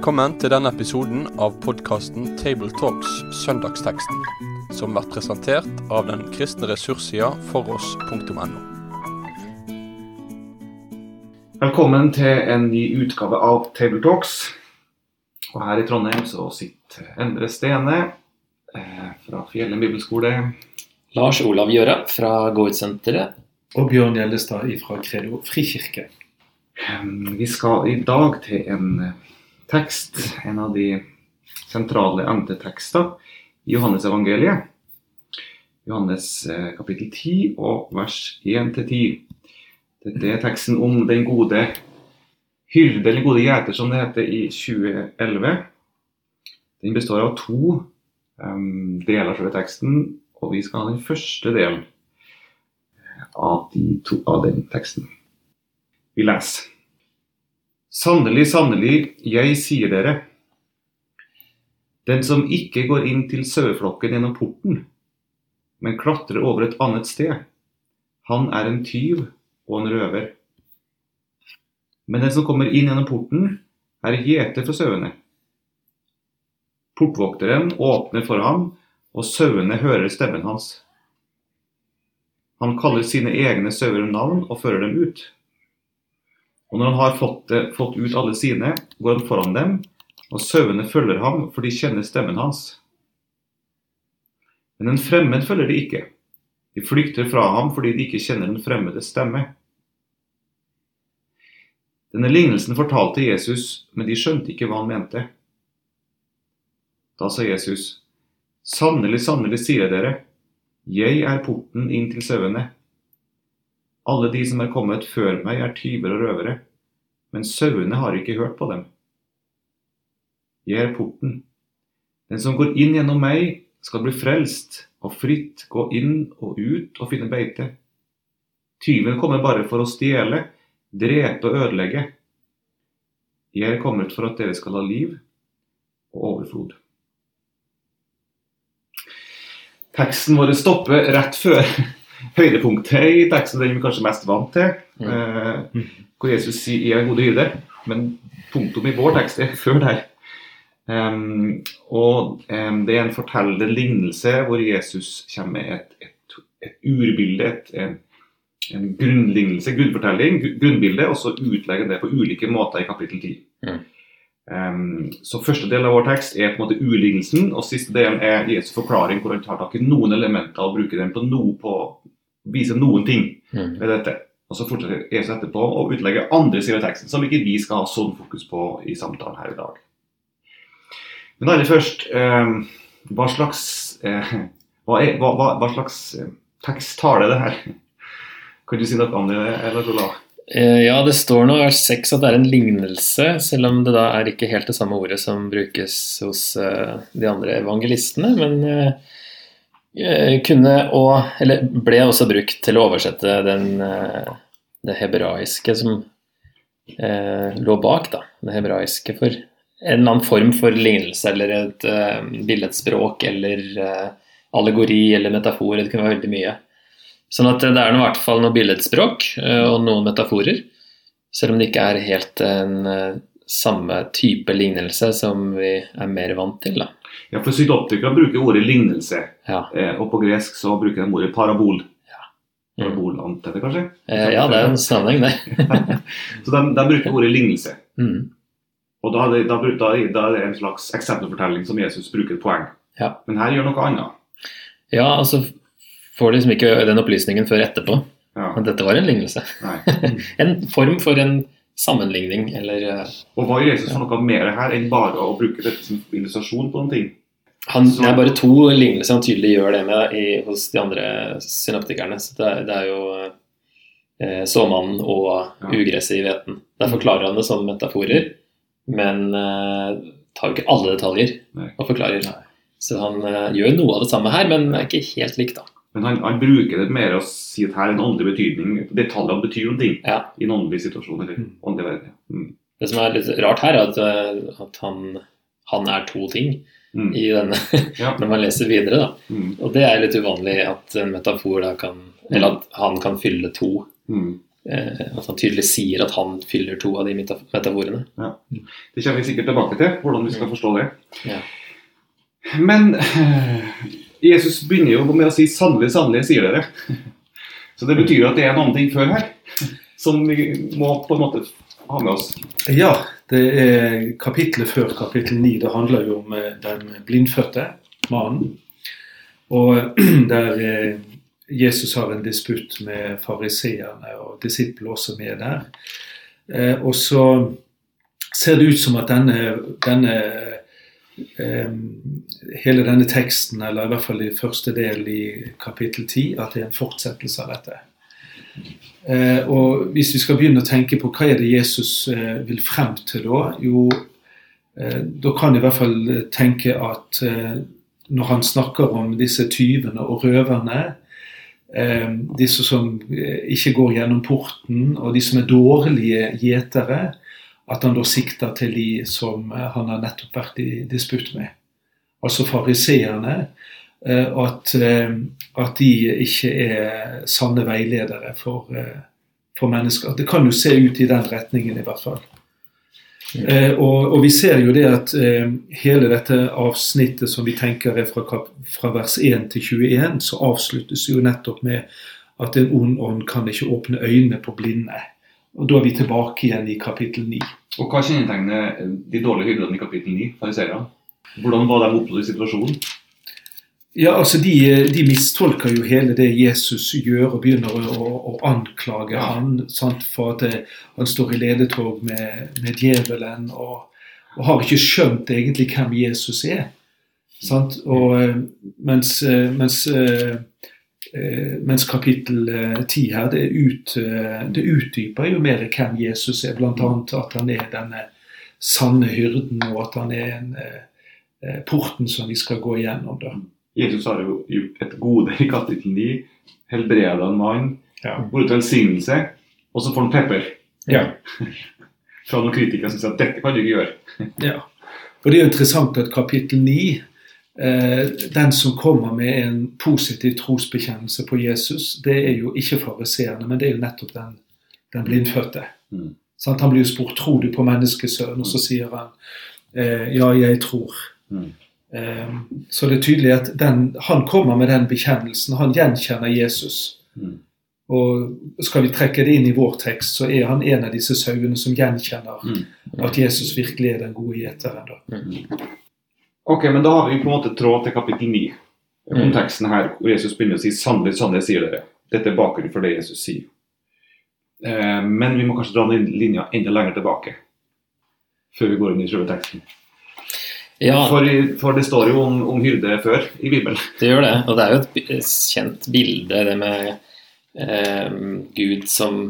Velkommen til denne episoden av podkasten Tabletalks Søndagsteksten, som blir presentert av den kristne ressurssida foross.no. Velkommen til en ny utgave av Tabletalks. Og her i Trondheim så sitter Endre Stene eh, fra Fjellen bibelskole. Lars Olav Gjøre fra Gårdsenteret. Og Bjørn Gjellestad fra Credo frikirke. Vi skal i dag til en tekst, en av de sentrale emnetekster i Johannes-evangeliet. Johannes eh, kapittel 10 og vers 1-10. Dette er teksten om den gode hyrde, eller gode gjeter, som det heter i 2011. Den består av to um, deler selve teksten, og vi skal ha den første delen av, de to, av den teksten. Vi leser. Sannelig, sannelig, jeg sier dere. Den som ikke går inn til saueflokken gjennom porten, men klatrer over et annet sted, han er en tyv og en røver. Men den som kommer inn gjennom porten, er gjeter for sauene. Portvokteren åpner for ham, og sauene hører stemmen hans. Han kaller sine egne sauer navn og fører dem ut. Og når han har fått, det, fått ut alle sine, går han foran dem, og sauene følger ham, for de kjenner stemmen hans. Men en fremmed følger de ikke. De flykter fra ham fordi de ikke kjenner den fremmede stemme. Denne lignelsen fortalte Jesus, men de skjønte ikke hva han mente. Da sa Jesus, Sannelig, sannelig sier jeg dere, jeg er porten inn til sauene. Alle de som er kommet før meg, er tyver og røvere, men sauene har ikke hørt på dem. Jeg er porten. Den som går inn gjennom meg, skal bli frelst og fritt gå inn og ut og finne beite. Tyven kommer bare for å stjele, drepe og ødelegge. Jeg er kommet for at dere skal ha liv og overflod. Teksten vår stopper rett før høydepunktet i teksten, den vi kanskje mest vant til, eh, hvor Jesus sier 'Jeg er god hyrde', men punktum i vår tekst er før der. Um, og um, det er en fortellende lignelse hvor Jesus kommer med et, et, et urbilde, et, en, en grunnlignelse, grunnfortelling, grunnbilde, og så utlegger det på ulike måter i kapittel 10. Mm. Um, så første del av vår tekst er på en måte ulignelsen, og siste delen er Jesu forklaring, hvor han tar tak i noen elementer og bruker dem på noe på viser noen ting Mm. ved dette. Og så fortsetter Jesus etterpå å utlegge andre sider av teksten, som ikke vi skal ha sånn fokus på i samtalen her i dag. Men aller først, eh, hva slags eh, hva, er, hva, hva, hva slags eh, tekst taler det her? Kan du si noe om det, eller Ola? Eh, Ja, det står nå i vers 6 at det er en lignelse, selv om det da er ikke helt det samme ordet som brukes hos eh, de andre evangelistene. Men kunne og Eller ble også brukt til å oversette den, eh, det hebraiske som eh, lå bak, da. Det hebraiske for en eller annen form for lignelse eller et eh, billedspråk eller eh, allegori eller metafor. Det kunne være veldig mye. Sånn at det er i hvert fall noe billedspråk eh, og noen metaforer. Selv om det ikke er helt den eh, samme type lignelse som vi er mer vant til. Da. Ja, for Synoptikere bruker ordet lignelse, Ja. eh, og på gresk så bruker de ordet parabol. Mm. Parabol, antar jeg kanskje? Eh, ja, det er en sammenheng, det. Så de, de bruker ordet lignelse. Mm. Og da da, da, da er det en slags eksempelfortelling som Jesus bruker et poeng. Ja. Men her gjør noe annet. Ja, altså får liksom ikke den opplysningen før etterpå Ja. at dette var en lignelse. En form for en sammenligning, eller eh, Og hva gjør Jesus for noe mer her enn bare å bruke dette som illustrasjon på noen ting? han, Det er bare to lignelser han tydelig gjør det med i, hos de andre synoptikerne. Så det, det er jo eh, såmannen og Ja. ugresset i hveten. Der forklarer han det som metaforer, men eh, tar jo ikke alle detaljer Nei. og forklarer. Så han eh, gjør noe av det samme her, men er ikke helt likt, da. Men han, han bruker det mer å si at her er en åndelig betydning. Detaljene betyr ting Ja. i en åndelig situasjon. eller Mm. åndelig verden. Mm. Det som er litt rart her, er at, eh, at han, han er to ting Mm. i denne, Ja. når man leser videre. da. Mm. Og det er litt uvanlig at en metafor da kan Eller at han kan fylle to Mm. eh, at han tydelig sier at han fyller to av de metaforene. metaforene. Det kommer vi sikkert tilbake til, hvordan vi skal forstå det. Ja. Men eh, Jesus begynner jo med å si 'sannelig, sannelig', sier dere. Så det betyr at det er noen ting før her som vi må på en måte ha med oss. Ja, det er kapittelet før kapittel 9. Det handler jo om eh, den blindfødte mannen. Og der eh, Jesus har en disputt med fariseerne, og disiplene også med der. Eh, Og så ser det ut som at denne, denne hele denne teksten, eller i hvert fall i første del i kapittel 10, at det er en fortsettelse av dette. Eh, og Hvis vi skal begynne å tenke på hva er det Jesus eh, vil frem til da, jo, eh, da kan jeg i hvert fall tenke at når han snakker om disse tyvene og røverne, disse som ikke går gjennom porten, og de som er dårlige gjetere, at han da sikter til de som eh, han har nettopp vært i disputt med. Altså fariseerne. eh, At, eh, at de ikke er sanne veiledere for, for mennesker. Det kan jo se ut i den retningen, i hvert fall. Eh, og, og vi ser jo det at hele dette avsnittet som vi tenker er fra, fra vers 1 til 21, så avsluttes jo nettopp med at en ond ånd kan ikke åpne øynene på blinde. Og da er vi tilbake igjen i kapittel 9. Og hva kjennetegner de dårlige hyrdene i kapittel 9, fariseerne? Hvordan var de opptatt i situasjonen? Ja, altså de, de mistolker jo hele det Jesus gjør, og begynner å, å, anklage Ja. han sant, for at det, han står i ledetog med, med djevelen, og, og har ikke skjønt egentlig hvem Jesus er. Sant? Og, eh, mens, eh, mens, eh, eh, mens kapittel ti 10 her, det, ut, eh, det utdyper jo mer hvem Jesus er, bl.a. at han er denne sanne hyrden, og at han er en, eh, eh, porten som vi skal gå igjennom. da. Jesus har jo gjort et gode i kapittel 9, helbreda en mann, Ja. går ut velsignelse, og så får han pepper Ja. fra noen kritikere som sier at dette kan du ikke gjøre. Ja. Og det er jo interessant at kapittel 9, eh, den som kommer med en positiv trosbekjennelse på Jesus, det er jo ikke fariseerne, men det er jo nettopp den, den blindfødte. Mm. Sånn, Han blir jo spurt tror du på menneskesønnen, og så sier han eh, ja, jeg tror. Mm. Eh, så det er tydelig at den, han kommer med den bekjennelsen. Han gjenkjenner Jesus. Mm. Og skal vi trekke det inn i vår tekst, så er han en av disse sauene som gjenkjenner Mm. at Jesus virkelig er den gode gjeteren. Ok, men da har vi på en måte tråd til kapittel 9. Mm. Konteksten her, hvor Jesus begynner å si 'sannelig, sannelig, sier dere'. Dette er bakgrunnen for det Jesus sier. Eh, men vi må kanskje dra den linja enda lenger tilbake. Før vi går inn i selve teksten. Ja, For, for det står jo om, om hyrde før i Bibelen. det gjør det. Og det er jo et kjent bilde, det med eh, Gud som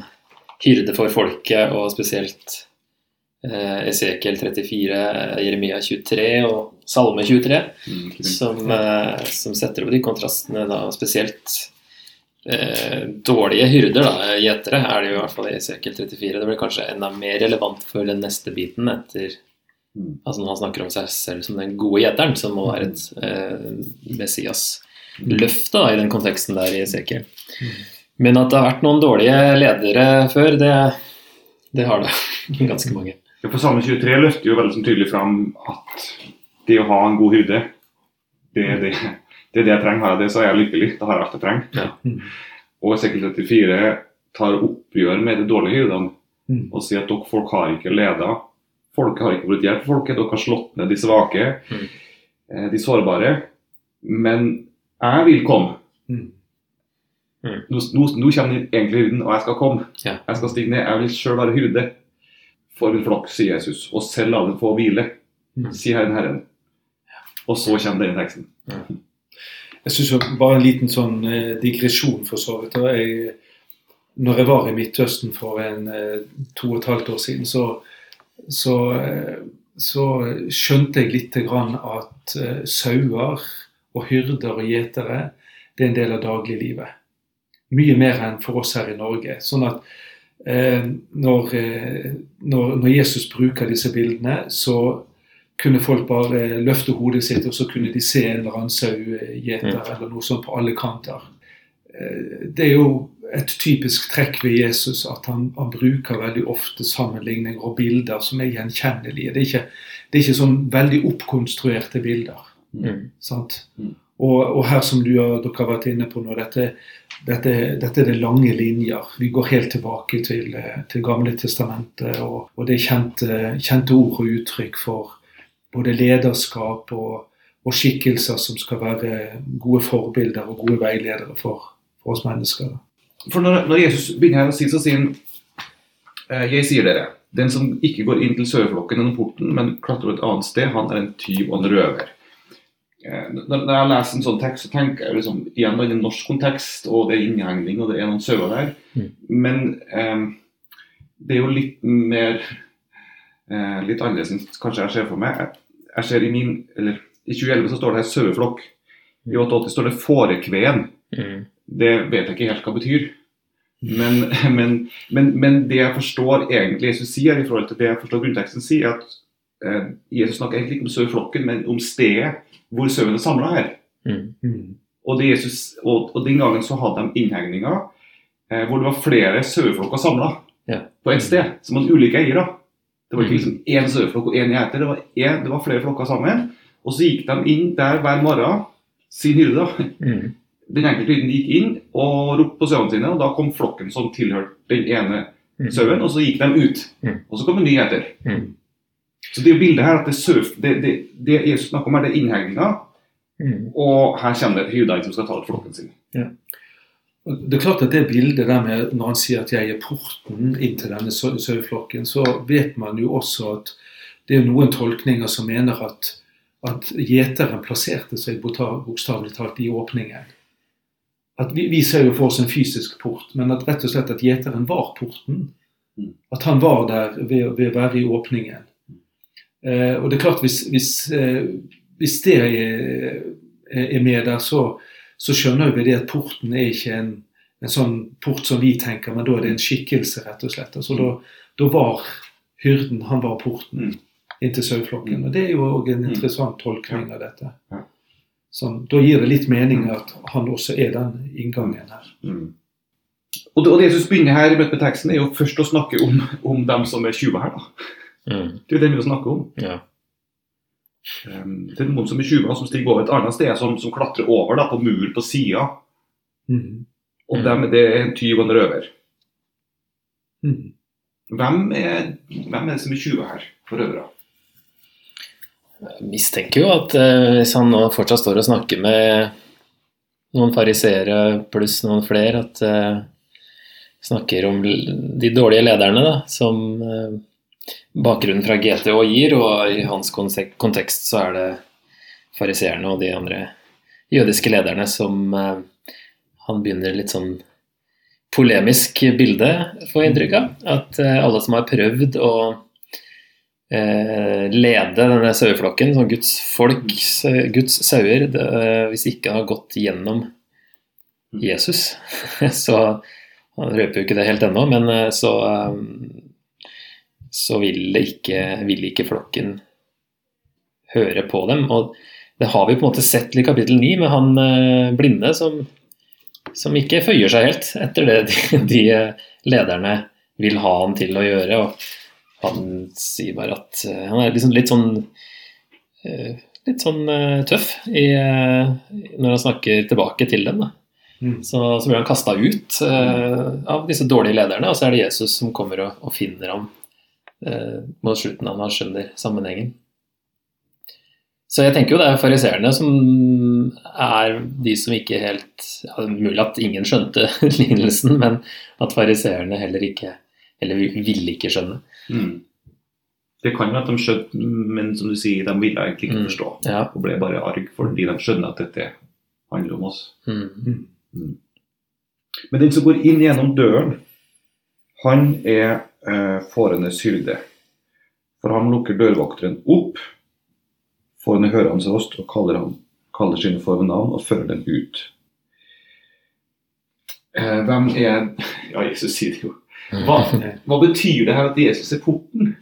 hyrde for folket, og spesielt Esekiel 34, Jeremia 23 og Salme 23. Mm, som, eh, som setter opp de kontrastene, da, spesielt eh, dårlige hyrder, da, gjetere, er det jo i hvert fall i Esekiel 34. Det blir kanskje enda mer relevant for den neste biten etter Mm. Altså når han snakker om seg selv som den gode gjeteren, som må være et eh, Messias-løft da, i den konteksten der i Esekiel. Men at det har vært noen dårlige ledere før, det, det har det. Ganske mange. Ja, For Salme 23 løfter jo veldig sånn tydelig fram at det å ha en god hyrde, det er det, det, er det jeg trenger. Har jeg det, så er jeg lykkelig. Da har jeg alt jeg trenger. Ja. Og Esekiel 34 tar oppgjør med de dårlige hyrdene Mm. og sier at dere folk har ikke leda. Folket har ikke blitt hjelp for folket. Dere har slått ned de svake, Mm. eh, de sårbare. Men jeg vil komme. Mm. Mm. Nå, nå, nå kommer egentlig hyrden, og jeg skal komme. Ja. Jeg skal stige ned. Jeg vil sjøl være hyrde for en flokk, sier Jesus. Og selv la den få hvile, Mm. sier Herren Herren. Og så kommer denne teksten. Jeg synes Bare en liten sånn eh, digresjon, for så vidt. Jeg, når jeg var i Midtøsten for en eh, to og et halvt år siden, så, så, eh, så skjønte jeg litt grann at sauer og hyrder og gjetere det er en del av dagliglivet. Mye mer enn for oss her i Norge. Sånn at når, eh, når, når Jesus bruker disse bildene, så kunne folk bare løfte hodet sitt, og så kunne de se en eller Mm. eller noe sånt på alle kanter. Eh, Det er jo et typisk trekk ved Jesus at han, han, bruker veldig ofte sammenligninger og bilder som er gjenkjennelige. Det er ikke, det er ikke sånn veldig oppkonstruerte bilder. Mm. sant? Mm. Og, og, her som du har, dere har vært inne på nå, dette, dette, dette, er det lange linjer. Vi går helt tilbake til, til Gamle testamentet, og, og det er kjente, kjente, ord og uttrykk for både lederskap og, og, skikkelser som skal være gode forbilder og gode veiledere for, for oss mennesker. For når, når, Jesus begynner å si, så sier han eh, Jeg sier dere, den som ikke går inn til sørflokken gjennom porten, men klatrer et annet sted, han er en tyv og en røver. Eh, når, jeg leser en sånn tekst, så tenker jeg liksom, igjen det i en norsk kontekst, og det er innhegning, og det er noen sauer der. Mm. Men eh, det er jo litt mer eh, Litt annerledes enn kanskje jeg ser for meg. Jeg, jeg ser i min, eller i 2011 så står det her saueflokk. I 88 står det fårekveen. Mm. Det vet jeg ikke helt hva det betyr. Men, men, men, men, det jeg forstår egentlig Jesus sier, i forhold til det jeg forstår grunnteksten sier, at Jesus snakker egentlig ikke om saueflokken, men om stedet hvor sauen er samla her. Mm. Mm. Og, Jesus, og, og, den gangen så hadde de innhegninger eh, hvor det var flere saueflokker samla Ja. på ett sted, som hadde ulike eiere. Det var ikke Mm. liksom én saueflokk og én gjeter, det, var det var flere flokker sammen. Og så gikk de inn der hver morgen, sin hyrde. Mm. Den enkelte hyrden gikk inn og ropte på sauene sine, og da kom flokken som tilhørte den ene Mm. sauen, og så gikk de ut. Mm. Og så kom en ny etter. Så det er bildet her at det, surf, det, det, det er snakk om, her, det innhegninga, Mm. og her kommer det hyrder som skal ta ut flokken sin. Ja. Det er klart at det bildet der med når han sier at jeg er porten inn til denne sau- saueflokken, så vet man jo også at det er noen tolkninger som mener at, at gjeteren plasserte seg bokstavelig talt i åpningen. At vi, vi ser jo for oss en fysisk port, men at rett og slett at gjeteren var porten. Mm. At han var der ved, ved å være i åpningen. Eh, og det er klart, hvis, hvis, eh, hvis det er, er med der, så, så skjønner vi det at porten er ikke en, en sånn port som vi tenker, men da er det en skikkelse, rett og slett. Altså, da, da var hyrden han var porten Mm. inn til saueflokken. Og det er jo òg en Mm. interessant tolkning av dette. Som, da gir det litt mening at han også er den inngangen her. Mm. Og, det, og det Jesus begynner her med teksten, er jo først å snakke om, om dem som er tjuver her. da. Mm. Det er jo det vi snakker om. Ja. Um, det er noen som er tjuver som stiger over et annet sted, som, som klatrer over da, på mur på sida. Mm. Og dem, det er en tyv og en røver. Mm. Hvem er, hvem er det som er tjuver her, for røvere? Jeg mistenker jo at eh, hvis han nå fortsatt står og snakker med noen fariseere pluss noen flere, at eh, snakker om de dårlige lederne, da, som eh, bakgrunnen fra GTO gir, og i hans kontekst så er det fariseerne og de andre jødiske lederne som eh, han begynner litt sånn polemisk bilde, får inntrykk av. At eh, alle som har prøvd å eh, lede denne saueflokken, sånn Guds folk, Guds sauer, det, hvis ikke har gått gjennom Jesus, så Han røper jo ikke det helt ennå, men så så vil ikke, vil ikke flokken høre på dem. Og det har vi på en måte sett i kapittel 9 med han eh, blinde som, som ikke føyer seg helt etter det de, de lederne vil ha han til å gjøre. Og han sier bare at eh, han er liksom litt sånn eh, litt sånn eh, tøff i, eh, når han snakker tilbake til dem. Da. Mm. Så, så blir han kasta ut uh, av disse dårlige lederne, og så er det Jesus som kommer og, og finner ham eh, mot slutten av han skjønner sammenhengen. Så jeg tenker jo det er fariseerne som er de som ikke helt ja, Mulig at ingen skjønte lignelsen, men at fariseerne heller ikke Eller ville ikke skjønne. Mm. Det kan være at de skjønte, men som du sier, de ville egentlig ikke Mm. forstå. Ja. Og ble bare arg fordi de skjønner at dette handler om oss. Mm. Men den som går inn gjennom døren, han er eh, fårenes hyrde. For han lukker dørvokteren opp, fårene hører hans røst og kaller, han, kaller sine får ved navn og fører dem ut. Eh, hvem er Ja, Jesus sier det jo. Hva, hva betyr det her at Jesus er porten?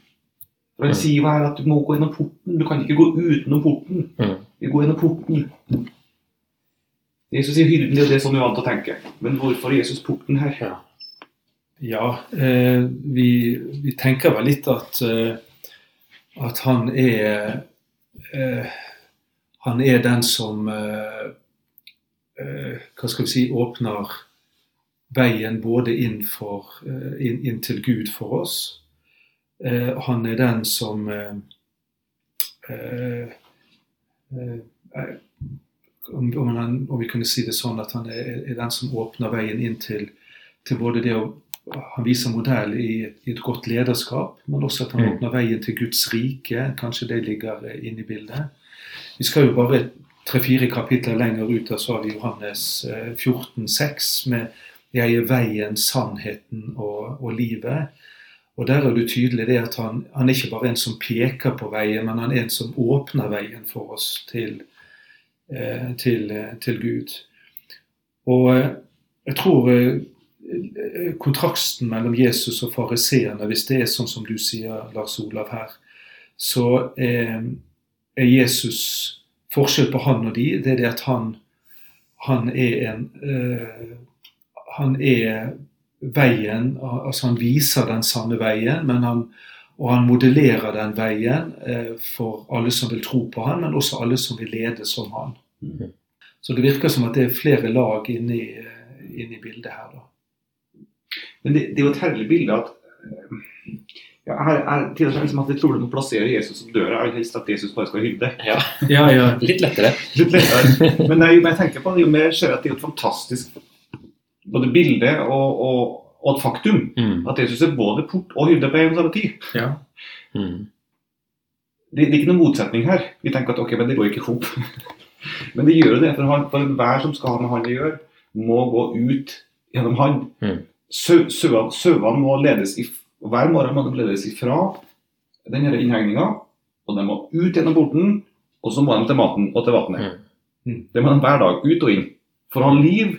For Han sier jo her at du må gå gjennom porten. Du kan ikke gå utenom porten. Mm. Vi går gjennom porten. Jesus sier hyrden, det er det sånn vi er vant til å tenke. Men hvorfor er Jesus porten her? Ja. Ja, eh, vi, vi tenker vel litt at, eh, at han er eh, Han er den som eh, eh, Hva skal vi si åpner veien både inn, for, eh, inn, inn til Gud for oss. Han er den som om, om, han, om vi kunne si det sånn at han er, er den som åpner veien inn til, til både det å han viser modell i, i et godt lederskap, men også at han Mm. åpner veien til Guds rike. Kanskje det ligger eh, inne i bildet. Vi skal jo bare tre-fire kapitler lenger ut, og så har vi Johannes 14, 14,6 med 'Jeg er veien, sannheten og, og livet'. Og Der er det tydelig det at han, han er ikke bare en som peker på veien, men han er en som åpner veien for oss til, eh, til, eh, til Gud. Og eh, jeg tror eh, eh, kontrasten mellom Jesus og fariseerne, hvis det er sånn som du sier, Lars Olav her, så er, er Jesus Forskjell på han og de, det er det at han, han er en eh, Han er veien, altså han viser den sanne veien, men han, og han modellerer den veien eh, for alle som vil tro på han, men også alle som vil lede som han. Mhm. Så det virker som at det er flere lag inni, inni bildet her. da. Men det, det er jo et herlig bilde at eh, ja, her, her, til og med liksom at Jeg tror du må plassere Jesus som døra. Jeg vil helst at Jesus bare skal hylde. ja. Ja, ja. Litt lettere. Litt lettere. Men jo mer jeg tenker på det, jo mer ser jeg at det er et fantastisk både bilde og, og, og et faktum. Mm. At Jesus er både port og hyrde på en og samme tid. ja. Mm. Det, det er ikke noen motsetning her. Vi tenker at ok, men det går ikke ihop. men det gjør jo det, for, han, for enhver som skal ha med han å gjøre, må gå ut gjennom han. Mm. Sau- Sauene må ledes i, Hver morgen må de ledes ifra denne innhegninga, og de må ut gjennom porten, og så må de til maten og til vannet. Mm. Det må de hver dag, ut og inn. For å ha liv,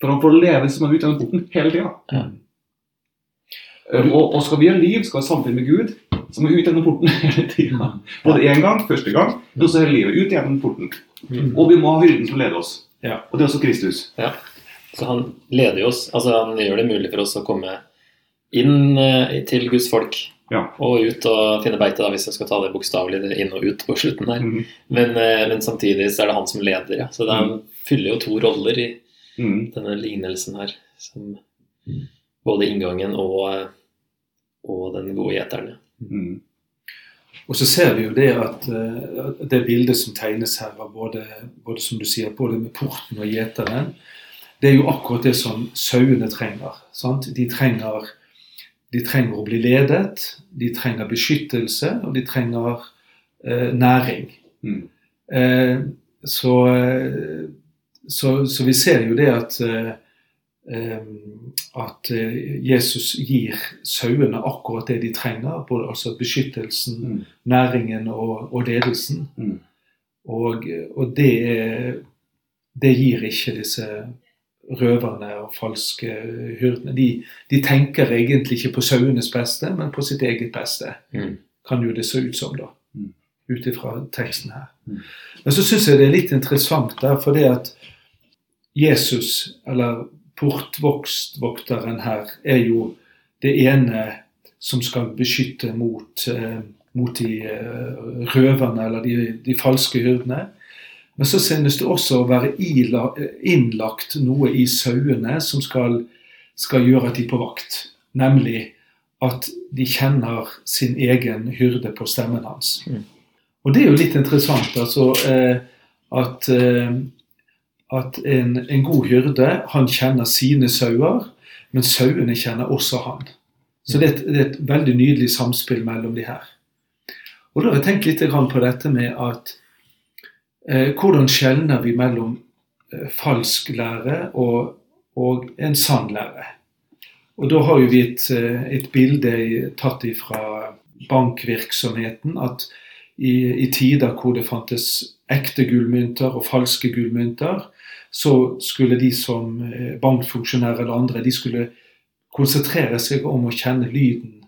for å få leve så må de ut gjennom porten hele tida. Ja. Um, og, og skal vi ha liv, skal vi ha samfunn med Gud, så må vi ut gjennom porten hele tida. Både én gang, første gang, men også hele livet. Ut gjennom porten. Mm. Og vi må ha hyrden som leder oss. Ja. Og det er også Kristus. Så han leder oss, altså han gjør det mulig for oss å komme inn eh, til Guds folk. Ja. Og ut og finne beite, da, hvis jeg skal ta det bokstavelig inn og ut på slutten her. Mm. Men, eh, men samtidig så er det han som leder, ja. Så det, han fyller jo to roller i mm. denne lignelsen her. Som både inngangen og, eh, og den gode gjeteren. ja. Mhm. Og så ser vi jo det at det bildet som tegnes her, var både, både som du sier, både med porten og gjeteren, det er jo akkurat det som sauene trenger. Sant? De, trenger de trenger å bli ledet, de trenger beskyttelse, og de trenger eh, næring. Mm. Eh, så, så, så vi ser jo det at eh, eh, at eh, Jesus gir sauene akkurat det de trenger, både altså beskyttelsen, mm. næringen og, og ledelsen. Mm. Og, og det, det gir ikke disse røverne og falske hyrdene. De, de tenker egentlig ikke på sauenes beste, men på sitt eget beste. Mm. Kan jo det se ut som, da. Mm. Ut ifra teksten her. Mm. Men så syns jeg det er litt interessant der, for det at Jesus, eller portvokstvokteren her, er jo det ene som skal beskytte mot, eh, mot de eh, røverne eller de, de falske hyrdene. Men så synes det også å være innlagt noe i sauene som skal, skal gjøre at de er på vakt. Nemlig at de kjenner sin egen hyrde på stemmen hans. Mm. Og det er jo litt interessant altså, eh, at, eh, at en, en god hyrde han kjenner sine sauer, men sauene kjenner også han. Så det et, det er et veldig nydelig samspill mellom de her. Og da har jeg tenkt litt på dette med at hvordan skjelner vi mellom eh, falsk lære og, og en sann lære? Og da har vi et, eh, et bilde tatt fra bankvirksomheten at i, i tider hvor det fantes ekte gullmynter og falske gullmynter, så skulle de som eh, bankfunksjonærer eller andre de skulle konsentrere seg om å kjenne lyden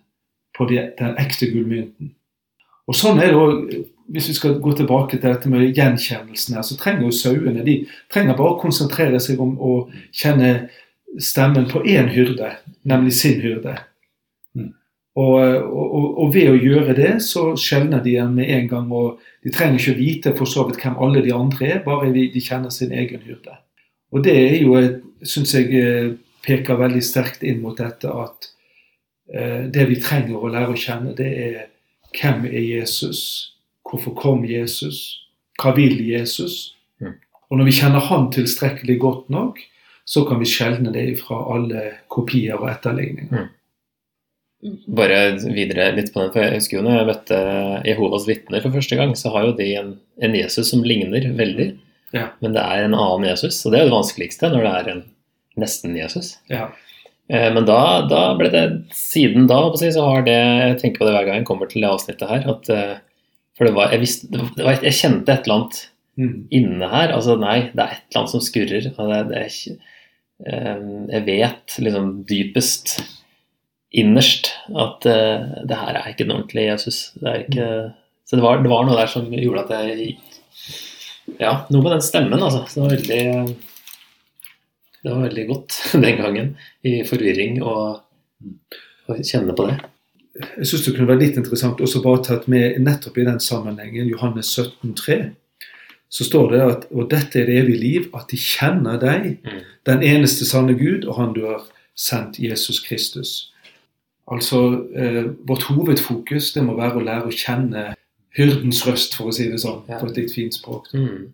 på den ekte gullmynten. Og sånn er det òg hvis vi skal gå tilbake til dette med gjenkjennelsen her, så trenger jo sauene de trenger bare å konsentrere seg om å kjenne stemmen på én hyrde, nemlig sin hyrde. Mm. Og, og, og ved å gjøre det, så skjelner de igjen med en gang. Og de trenger ikke vite for så vidt hvem alle de andre er, bare de de kjenner sin egen hyrde. Og det er jo, syns jeg, eh, peker veldig sterkt inn mot dette at eh, det vi trenger å lære å kjenne, det er hvem er Jesus? Hvorfor kom Jesus? Hva vil Jesus? Mm. Og når vi kjenner han tilstrekkelig godt nok, så kan vi skjelne det fra alle kopier og etterligninger. Bare videre litt på den, for jeg husker jo når jeg møtte Jehovas vitner for første gang, så har jo de en, en Jesus som ligner veldig, Ja. men det er en annen Jesus. Og det er jo det vanskeligste når det er en nesten-Jesus. Ja. Eh, Men da, da ble det Siden da så har det Jeg tenker på det hver gang jeg kommer til det avsnittet her. At, eh, for det var, jeg, visste, det var, jeg kjente et eller annet Mm. inne her. Altså nei, det er et eller annet som skurrer. Det, det ikke, eh, jeg vet liksom dypest innerst at eh, det her er ikke den ordentlige Jesus. Det ikke, så det var, det var noe der som gjorde at jeg Ja, noe med den stemmen, altså. Det var veldig Det var veldig godt den gangen, i forvirring, å kjenne på det. Jeg syns det kunne være litt interessant også bare tatt med nettopp i den sammenhengen, Johannes 17, 3, så står det at og dette er det evige liv, at de kjenner deg, Mm. den eneste sanne Gud, og han du har sendt, Jesus Kristus. Altså, eh, Vårt hovedfokus det må være å lære å kjenne hyrdens røst, for å si det sånn, Ja. på et litt fint språk. Mm.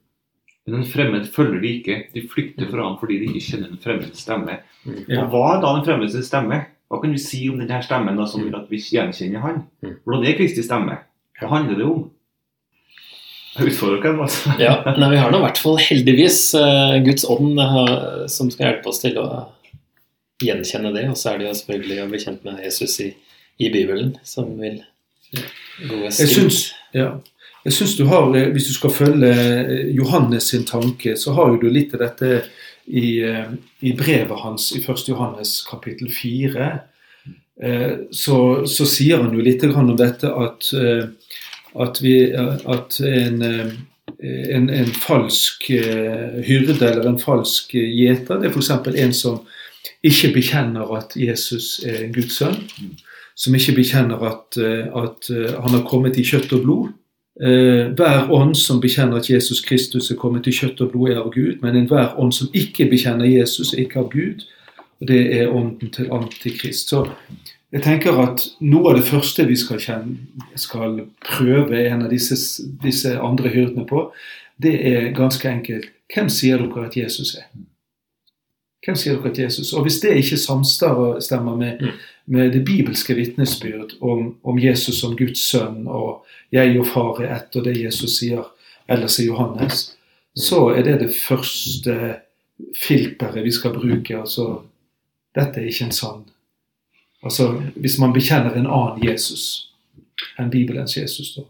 Men en fremmed følger de ikke. De flykter fra ham fordi de ikke kjenner en fremmed stemme. Mm. Ja. Og Hva er da den fremmede stemme? Hva kan vi si om denne stemmen da, som gjør at vi gjenkjenner han? Mm. Hvordan er Kristi stemme? Hva handler det om? Jeg utfordrer dere, altså. Ja, nei, Vi har nå i hvert fall heldigvis eh, Guds ånd eh, som skal hjelpe oss til å gjenkjenne det. Og så er det jo selvfølgelig å bli kjent med Jesus i, i Bibelen, som vil gå Jeg skritt. ja. Jeg syns du har, eh, hvis du skal følge Johannes sin tanke, så har jo du litt av dette i, eh, i brevet hans i 1. Johannes kapittel 4. Eh, Så, så sier han jo litt om dette at, eh, at, vi, at en, en, en falsk hyrde eller en falsk gjeter, det er f.eks. en som ikke bekjenner at Jesus er Guds sønn som ikke bekjenner at, at han har kommet i kjøtt og blod. Eh, Hver ånd som bekjenner at Jesus Kristus er kommet i kjøtt og blod, er av Gud. Men enhver ånd som ikke bekjenner Jesus, er ikke av Gud. Og det er ånden til Antikrist. Så jeg tenker at noe av det første vi skal, kjenne, skal prøve en av disse, disse andre hyrdene på, det er ganske enkelt Hvem sier dere at Jesus er? Hvem sier dere at Jesus Og hvis det ikke samstemmer med, Mm. med det bibelske vitnesbyrd om, om Jesus som Guds sønn, og jeg og far er ett, og det Jesus sier ellers sier Johannes, så er det det første filteret vi skal bruke. Altså, dette er ikke en sann Altså, hvis man bekjenner en annen Jesus enn Bibelens Jesus, da.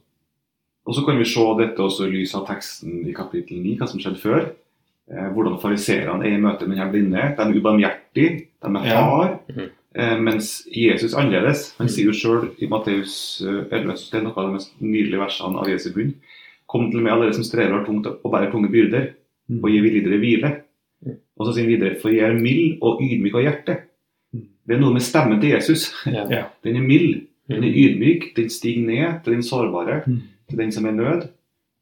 Og så kan vi se dette også i lys av teksten i kapittel 9, hva som skjedde før. Eh, hvordan fariserene er i møte med denne blinde. De er ubarmhjertige, de er Ja. Eh, mens Jesus er annerledes. Han sier jo sjøl i Matteus eh, 11, det er noe av de mest nydelige versene av Jesu bunn. Kom til meg alle dere som strever og tungt og bærer tunge byrder, Mm. og jeg vil gi dere hvile. Og så sier han videre, for jeg er mild og ydmyk av hjerte. Mhm. Det er noe med stemmen til Jesus. Ja. Den er mild, den er Mm. ydmyk, den stiger ned til den sårbare Mm. til den som er i nød,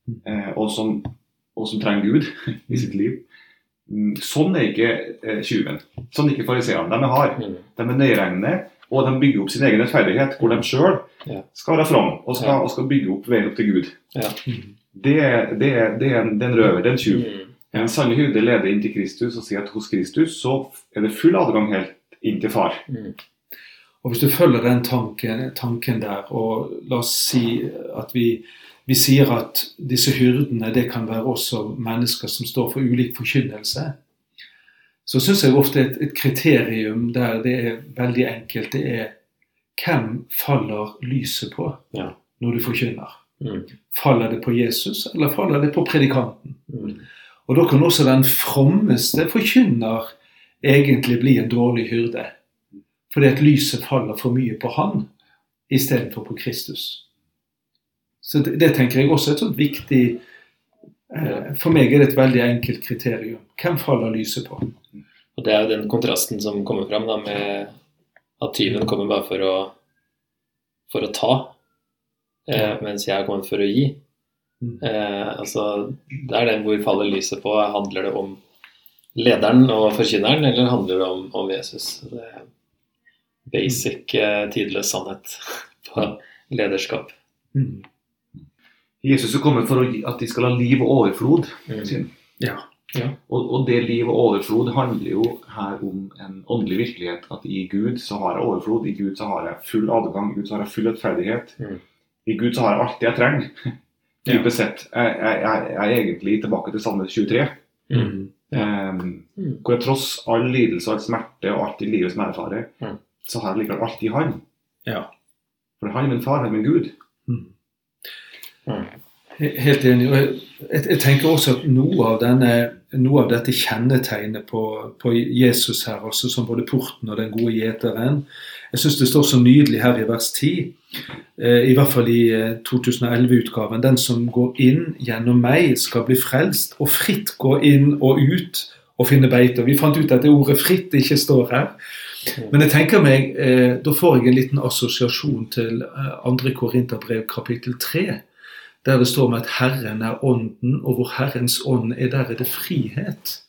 Mm. eh, og, som, og som trenger Gud i sitt liv. Mm, Sånn er ikke tjuven. Sånn er ikke fariseerne. De er harde. Mm. De er nøyeregnende, og de bygger opp sin egen rettferdighet, hvor de sjøl skal være fram og skal, og skal bygge opp veien opp til Gud. Det, det, er- det, er en, det er en røver, det er en tjuv. Den En sanne hyrde leder inn til Kristus og sier at hos Kristus så er det full adgang helt inn til far. Mm. Og hvis du følger den tanken, tanken der, og la oss si at vi, vi sier at disse hyrdene det kan være også mennesker som står for ulik forkynnelse, så syns jeg ofte et, et kriterium der det er veldig enkelt, det er hvem faller lyset på Ja. når du forkynner? Mm. Faller det på Jesus, eller faller det på predikanten? Mm. Og da kan også den frommeste forkynner egentlig bli en dårlig hyrde. Fordi at lyset faller for mye på han istedenfor på Kristus. Så det, det tenker jeg også er et sånt viktig eh, For meg er det et veldig enkelt kriterium. Hvem faller lyset på? Og det er jo den kontrasten som kommer fram da, med at tyven kommer bare for å, for å ta, eh, mens jeg kommer for å gi. Mm. Eh, altså, det er den hvor faller lyset på. Handler det om lederen og forkynneren, eller handler det om, om Jesus? Det er basic, eh, tidløs sannhet på lederskap. Mm. Jesus er kommet for at de skal ha liv og overflod. Mm. Ja. Ja. Og, og det liv og overflod handler jo her om en åndelig virkelighet. At i Gud så har jeg overflod, i Gud så har jeg full adgang, i Gud så har jeg full rettferdighet. Mm. I Gud så har jeg alt det jeg trenger. Dypest sett. Jeg, jeg, jeg, jeg er egentlig tilbake til Salme 23. Mm. Um, Mm. hvor jeg tross all lidelse, all smerte og alt i livet som jeg erfarer, Mm. så har jeg likevel alt i Han. Ja. For han er min far, han er min Gud. Mm. He- Helt enig. jeg, jeg, tenker også at noe av, denne, noe av dette kjennetegnet på, på Jesus her, altså som både porten og den gode gjeteren Jeg syns det står så nydelig her i vers 10, eh, i hvert fall i eh, 2011-utgaven. Den som går inn gjennom meg, skal bli frelst, og fritt gå inn og ut og finne beite. Vi fant ut at det ordet 'fritt' ikke står her. Men jeg tenker meg, eh, da får jeg en liten assosiasjon til eh, 2. Korinterbrev kapittel 3 der det står om at Herren er ånden, og hvor Herrens ånd er, der er det frihet.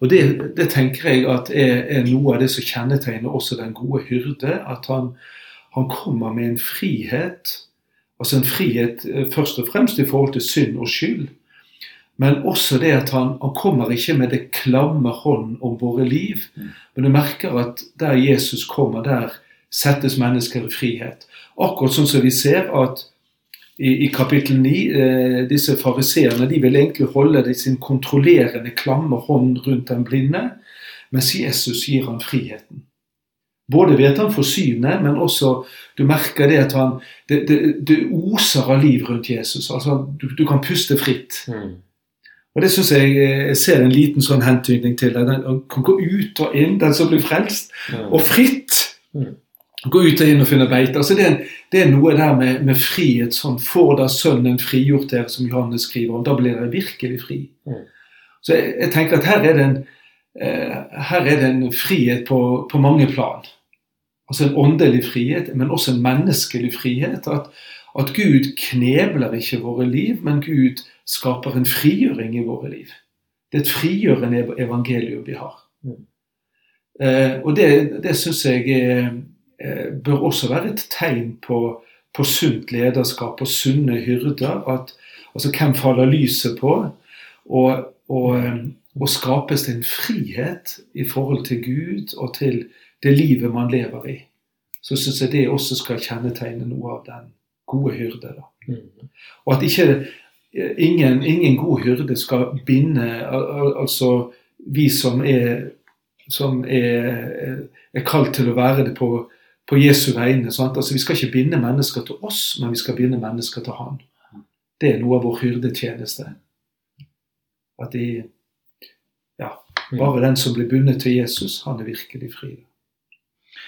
Og det, det tenker jeg at er, er noe av det som kjennetegner også den gode hyrde. At han, han kommer med en frihet. Altså en frihet eh, først og fremst i forhold til synd og skyld. Men også det at han, han kommer ikke med det klamme hånd om våre liv. Men du merker at der Jesus kommer, der settes mennesker i frihet. Akkurat sånn som vi ser at i, i kapittel 9, eh, disse fariseerne de vil egentlig holde det sin kontrollerende, klamme hånd rundt den blinde, mens Jesus gir ham friheten. Både ved at han får synet, men også du merker det at han det, det, det oser av liv rundt Jesus. altså Du, du kan puste fritt. Mm. Og det syns jeg eh, jeg ser en liten sånn hentydning til. Den den kan gå ut og inn, den som blir frelst, Mm. og fritt. Mm. Gå ut og inn og finne beite. Altså det, er, det er noe der med, med frihet. sånn, Får da Sønnen frigjort dere, som Johannes skriver om, da blir dere virkelig fri. Mm. Så jeg, jeg tenker at her er det en, eh, er det en frihet på, på mange plan. Altså en åndelig frihet, men også en menneskelig frihet. At, at Gud knebler ikke våre liv, men Gud skaper en frigjøring i våre liv. Det er et frigjørende evangelium vi har. Mm. Eh, og det, det syns jeg eh, bør også være et tegn på, på sunt lederskap og sunne hyrder. At, altså hvem faller lyset på? Og, og, eh, og skapes det en frihet i forhold til Gud og til det livet man lever i. Så syns jeg det også skal kjennetegne noe av den gode hyrde. Mm. Og at ikke eh, ingen, ingen god hyrde skal binde al- al- Altså vi som er som er, er kalt til å være det på, på Jesu vegne. Sant? Altså, vi skal ikke binde mennesker til oss, men vi skal binde mennesker til Han. Det er noe av vår hyrdetjeneste. At de Ja, bare den som blir bundet til Jesus, han er virkelig fri.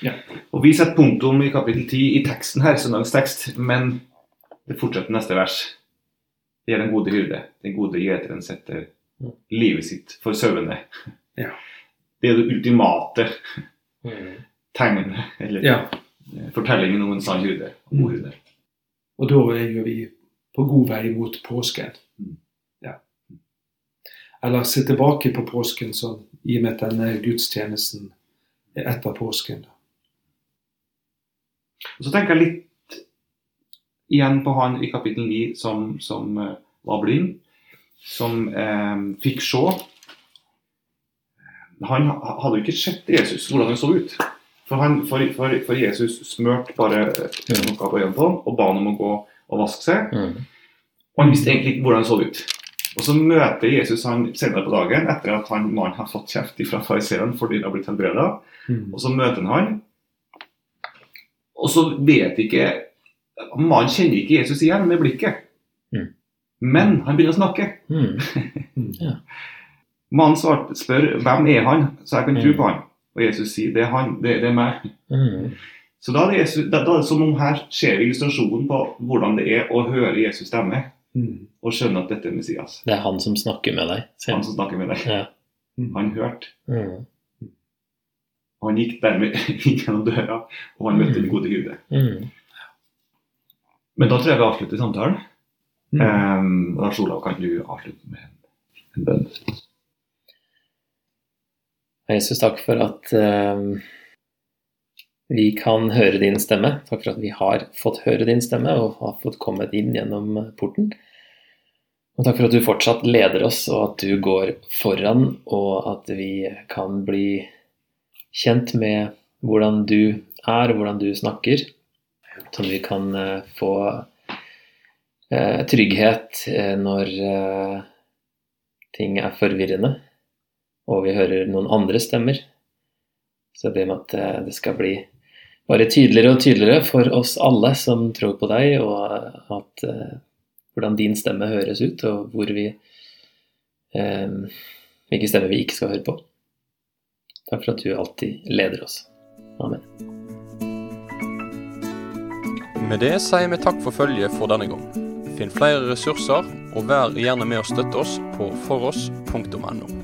Ja. Og Vi setter punktum i kapittel 10 i teksten her, søndagstekst, men det fortsetter neste vers. Det er den gode hyrde. Den gode gjeteren setter livet sitt for sauene. Ja. Det er det ultimate Mm. Tegnet, eller Ja, eh, fortellingen om en sann hyrde. og og da er jo vi på god vei mot påsken. Mm. Ja. Eller se tilbake på påsken sånn, i og med at denne gudstjenesten er etter påsken. Og Så tenker jeg litt igjen på han i kapittel 9 som, som eh, var blind, som eh, fikk se. Han hadde jo ikke sett Jesus, hvordan han så ut. For, han, for, for, for Jesus smørte bare noe på øynene på ham og ba han om å gå og vaske seg. Mm. Og han visste egentlig ikke hvordan han så ut. Og så møter Jesus han senere på dagen, etter at han mannen har fått kjeft fra fariseeren fordi han har blitt helbreda. Mm. Og så møter han han, og så vet ikke Mannen kjenner ikke Jesus igjen med blikket. Mm. Men han begynner å snakke. Mm. Mannen svarte, spør hvem er han, så jeg kan tro Mm. på han. Og Jesus sier det er han, det, det er meg. Mm. Så da er, det Jesus, da, da er det som om her ser vi illustrasjonen på hvordan det er å høre Jesus stemme Mm. og skjønne at dette er Messias. Det er han som snakker med deg. Selv. Han som snakker med deg. Ja. Han hørte. Mm. Han gikk dermed inn gjennom døra, og han møtte den gode hyrde. Mm. Men da tror jeg vi avslutter samtalen. Mm. Um, Lars Olav, kan du avslutte med en, en bønn? Jesus, takk for at eh, vi kan høre din stemme. Takk for at vi har fått høre din stemme og har fått kommet inn gjennom porten. Og takk for at du fortsatt leder oss, og at du går foran, og at vi kan bli kjent med hvordan du er, og hvordan du snakker. Så vi kan eh, få eh, trygghet eh, når ting er forvirrende og vi hører noen andre stemmer. Så jeg ber om at eh, det skal bli bare tydeligere og tydeligere for oss alle som tror på deg, og at uh, hvordan din stemme høres ut, og hvor vi um, hvilke stemmer vi ikke skal høre på. Takk for at du alltid leder oss. Amen. Med det sier vi takk for følget for denne gang. Finn flere ressurser, og vær gjerne med å støtte oss på foross.no.